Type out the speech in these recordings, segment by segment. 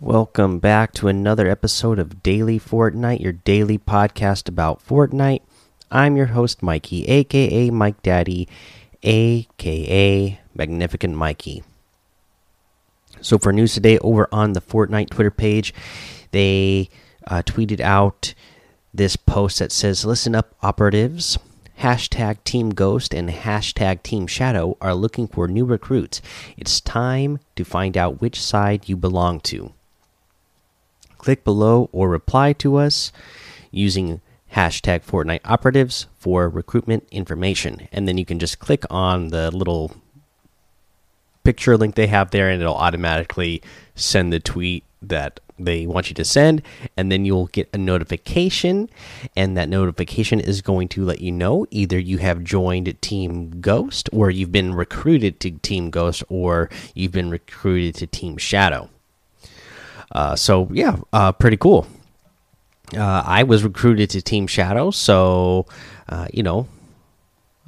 Welcome back to another episode of Daily Fortnite, your daily podcast about Fortnite. I'm your host, Mikey, aka Mike Daddy, aka Magnificent Mikey. So, for news today, over on the Fortnite Twitter page, they uh, tweeted out this post that says, Listen up, operatives. Hashtag Team Ghost and hashtag Team Shadow are looking for new recruits. It's time to find out which side you belong to click below or reply to us using hashtag Fortnite operatives for recruitment information. And then you can just click on the little picture link they have there, and it'll automatically send the tweet that they want you to send. And then you'll get a notification, and that notification is going to let you know either you have joined Team Ghost, or you've been recruited to Team Ghost, or you've been recruited to Team Shadow. Uh, so yeah, uh, pretty cool. Uh, I was recruited to Team Shadow, so uh, you know,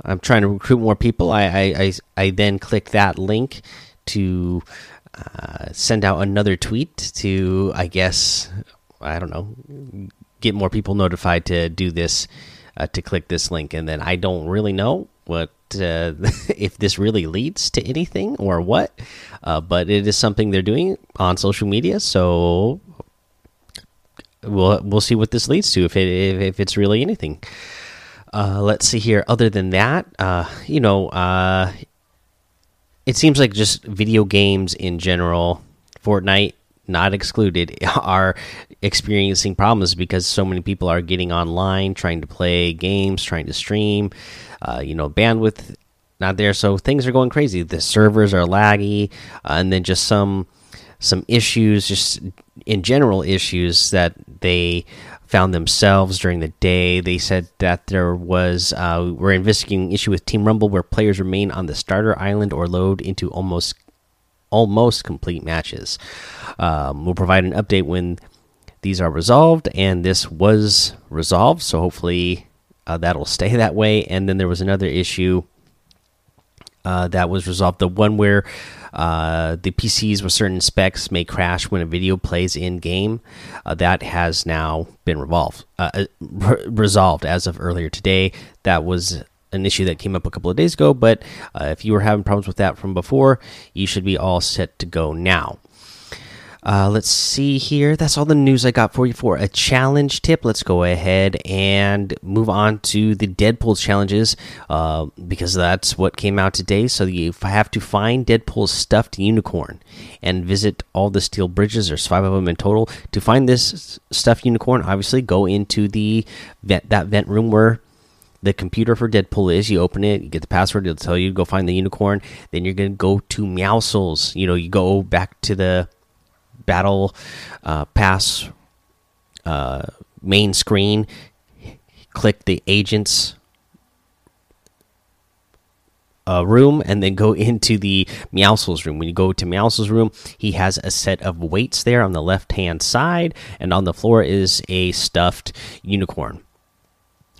I'm trying to recruit more people. I I I, I then click that link to uh, send out another tweet to I guess I don't know get more people notified to do this uh, to click this link, and then I don't really know what uh, if this really leads to anything or what, uh, but it is something they're doing on social media. So we'll we'll see what this leads to if it if, if it's really anything. Uh, let's see here. Other than that, uh, you know, uh, it seems like just video games in general, Fortnite not excluded, are experiencing problems because so many people are getting online, trying to play games, trying to stream. Uh, you know, bandwidth not there, so things are going crazy. The servers are laggy, uh, and then just some some issues, just in general issues that they found themselves during the day. They said that there was uh, we're investigating issue with Team Rumble where players remain on the starter island or load into almost almost complete matches. Um, we'll provide an update when these are resolved, and this was resolved, so hopefully uh, that'll stay that way. And then there was another issue uh, that was resolved the one where uh, the PCs with certain specs may crash when a video plays in game. Uh, that has now been revolved, uh, uh, resolved as of earlier today. That was an issue that came up a couple of days ago, but if you were having problems with that from before, you should be all set to go now. Uh, let's see here. That's all the news I got for you for a challenge tip. Let's go ahead and move on to the Deadpool challenges uh, because that's what came out today. So you have to find Deadpool's stuffed unicorn and visit all the steel bridges. There's five of them in total. To find this stuffed unicorn, obviously go into the vent, that vent room where the computer for Deadpool is. You open it, you get the password, it'll tell you go find the unicorn. Then you're gonna go to Meowscles. You know, you go back to the battle uh, pass uh, main screen. Click the agents uh, room and then go into the Meowscles room. When you go to Meowscles room, he has a set of weights there on the left hand side, and on the floor is a stuffed unicorn.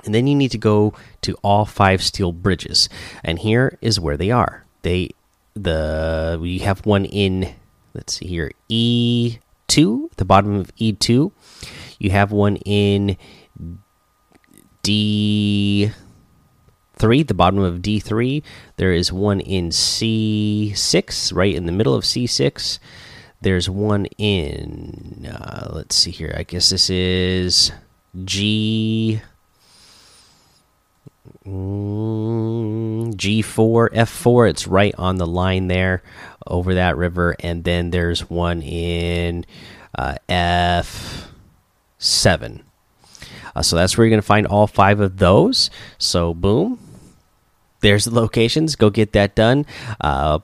And then you need to go to all five steel bridges, and here is where they are. They the we have one in let's see here E two, the bottom of E two. You have one in D three, the bottom of D three. There is one in C six, right in the middle of C six. There's one in uh, let's see here. I guess this is G Mm, G4, F4. It's right on the line there over that river. And then there's one in uh, F7. Uh, so that's where you're going to find all five of those. So, boom. There's the locations. Go get that done. Uh,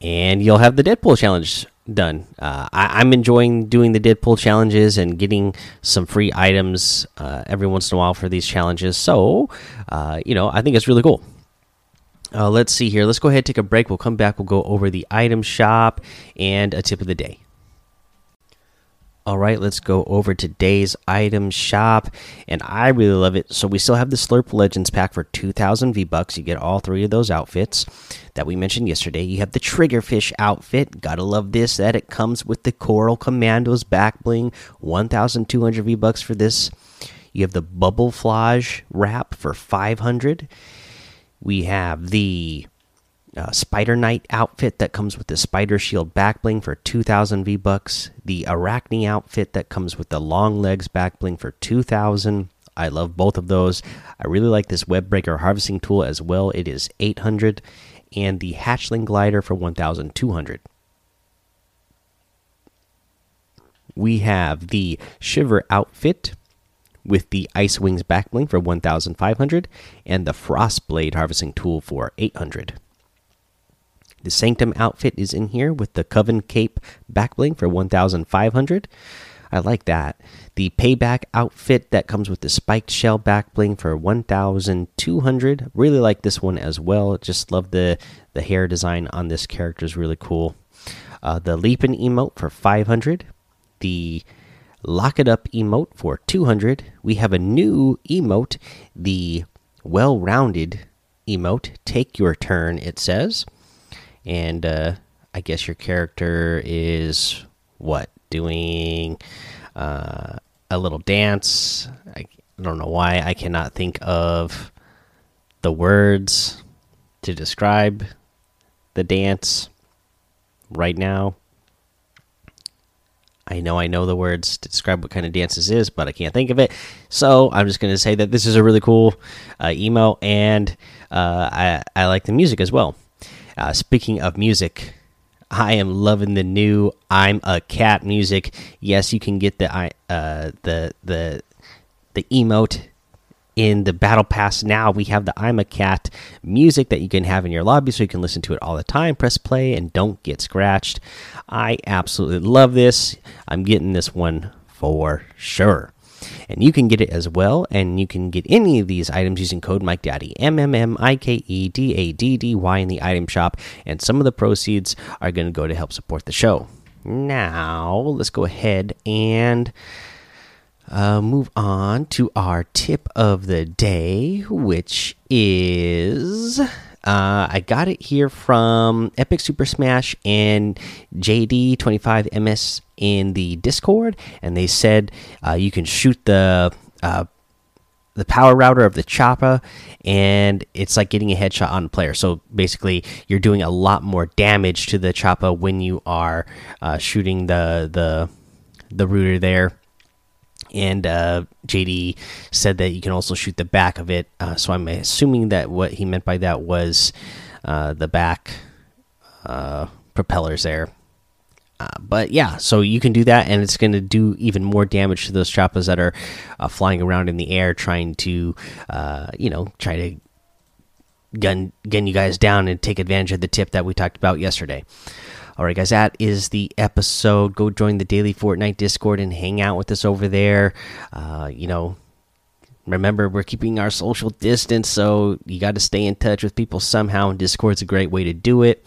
and you'll have the Deadpool challenge done. Uh, I, am enjoying doing the Deadpool challenges and getting some free items uh, every once in a while for these challenges. So, uh, you know, I think it's really cool. Uh, let's see here. Let's go ahead take a break. We'll come back. We'll go over the item shop and a tip of the day. All right, let's go over today's item shop, and I really love it. So we still have the Slurp Legends pack for 2,000 V bucks. You get all three of those outfits that we mentioned yesterday. You have the Triggerfish outfit. Gotta love this. That it comes with the Coral Commandos back bling. 1,200 V bucks for this. You have the Bubble Flage wrap for 500. We have the uh, Spider Knight outfit that comes with the Spider Shield back bling for 2,000 V bucks. The Arachne outfit that comes with the Long Legs back bling for 2,000. I love both of those. I really like this Web Breaker harvesting tool as well. It is 800, and the Hatchling glider for 1,200. We have the Shiver outfit with the Ice Wings back bling for 1,500, and the Frost Blade harvesting tool for 800. The Sanctum outfit is in here with the Coven Cape backbling for 1,500. I like that. The Payback outfit that comes with the Spiked Shell backbling for 1,200. Really like this one as well. Just love the the hair design on this character is really cool. Uh, the Leapin emote for 500. The Lock It Up emote for 200. We have a new emote, the Well Rounded emote. Take your turn, it says and uh, I guess your character is what doing uh, a little dance. I, don't know why I cannot think of the words to describe the dance right now. I know I know the words to describe what kind of dance this is, but I can't think of it. So I'm just going to say that this is a really cool uh, emo, and uh, I I like the music as well. Uh, speaking of music, I am loving the new "I'm a Cat" music. Yes, you can get the uh, the the the emote in the battle pass now. We have the i'm a cat music that you can have in your lobby so you can listen to it all the time. Press play and don't get scratched. I absolutely love this. I'm getting this one for sure and you can get it as well. And you can get any of these items using code Mike Daddy M M M I K E D A D D Y in the item shop, and some of the proceeds are going to go to help support the show. Now let's go ahead and. Uh, move on to our tip of the day, which is uh, I got it here from Epic Super Smash and JD25MS in the Discord, and they said uh, you can shoot the uh, the power router of the Choppa, and it's like getting a headshot on a player. So basically, you're doing a lot more damage to the Choppa when you are uh, shooting the the the router there and uh, JD said that you can also shoot the back of it. Uh, so I'm assuming that what he meant by that was uh, the back propellers there. Uh, but yeah, so you can do that, and it's going to do even more damage to those choppas that are uh, flying around in the air, trying to, you know, try to gun gun you guys down and take advantage of the tip that we talked about yesterday. All right, guys, that is the episode. Go join the daily Fortnite Discord and hang out with us over there. Uh, you know, remember we're keeping our social distance, so you got to stay in touch with people somehow. And Discord's a great way to do it.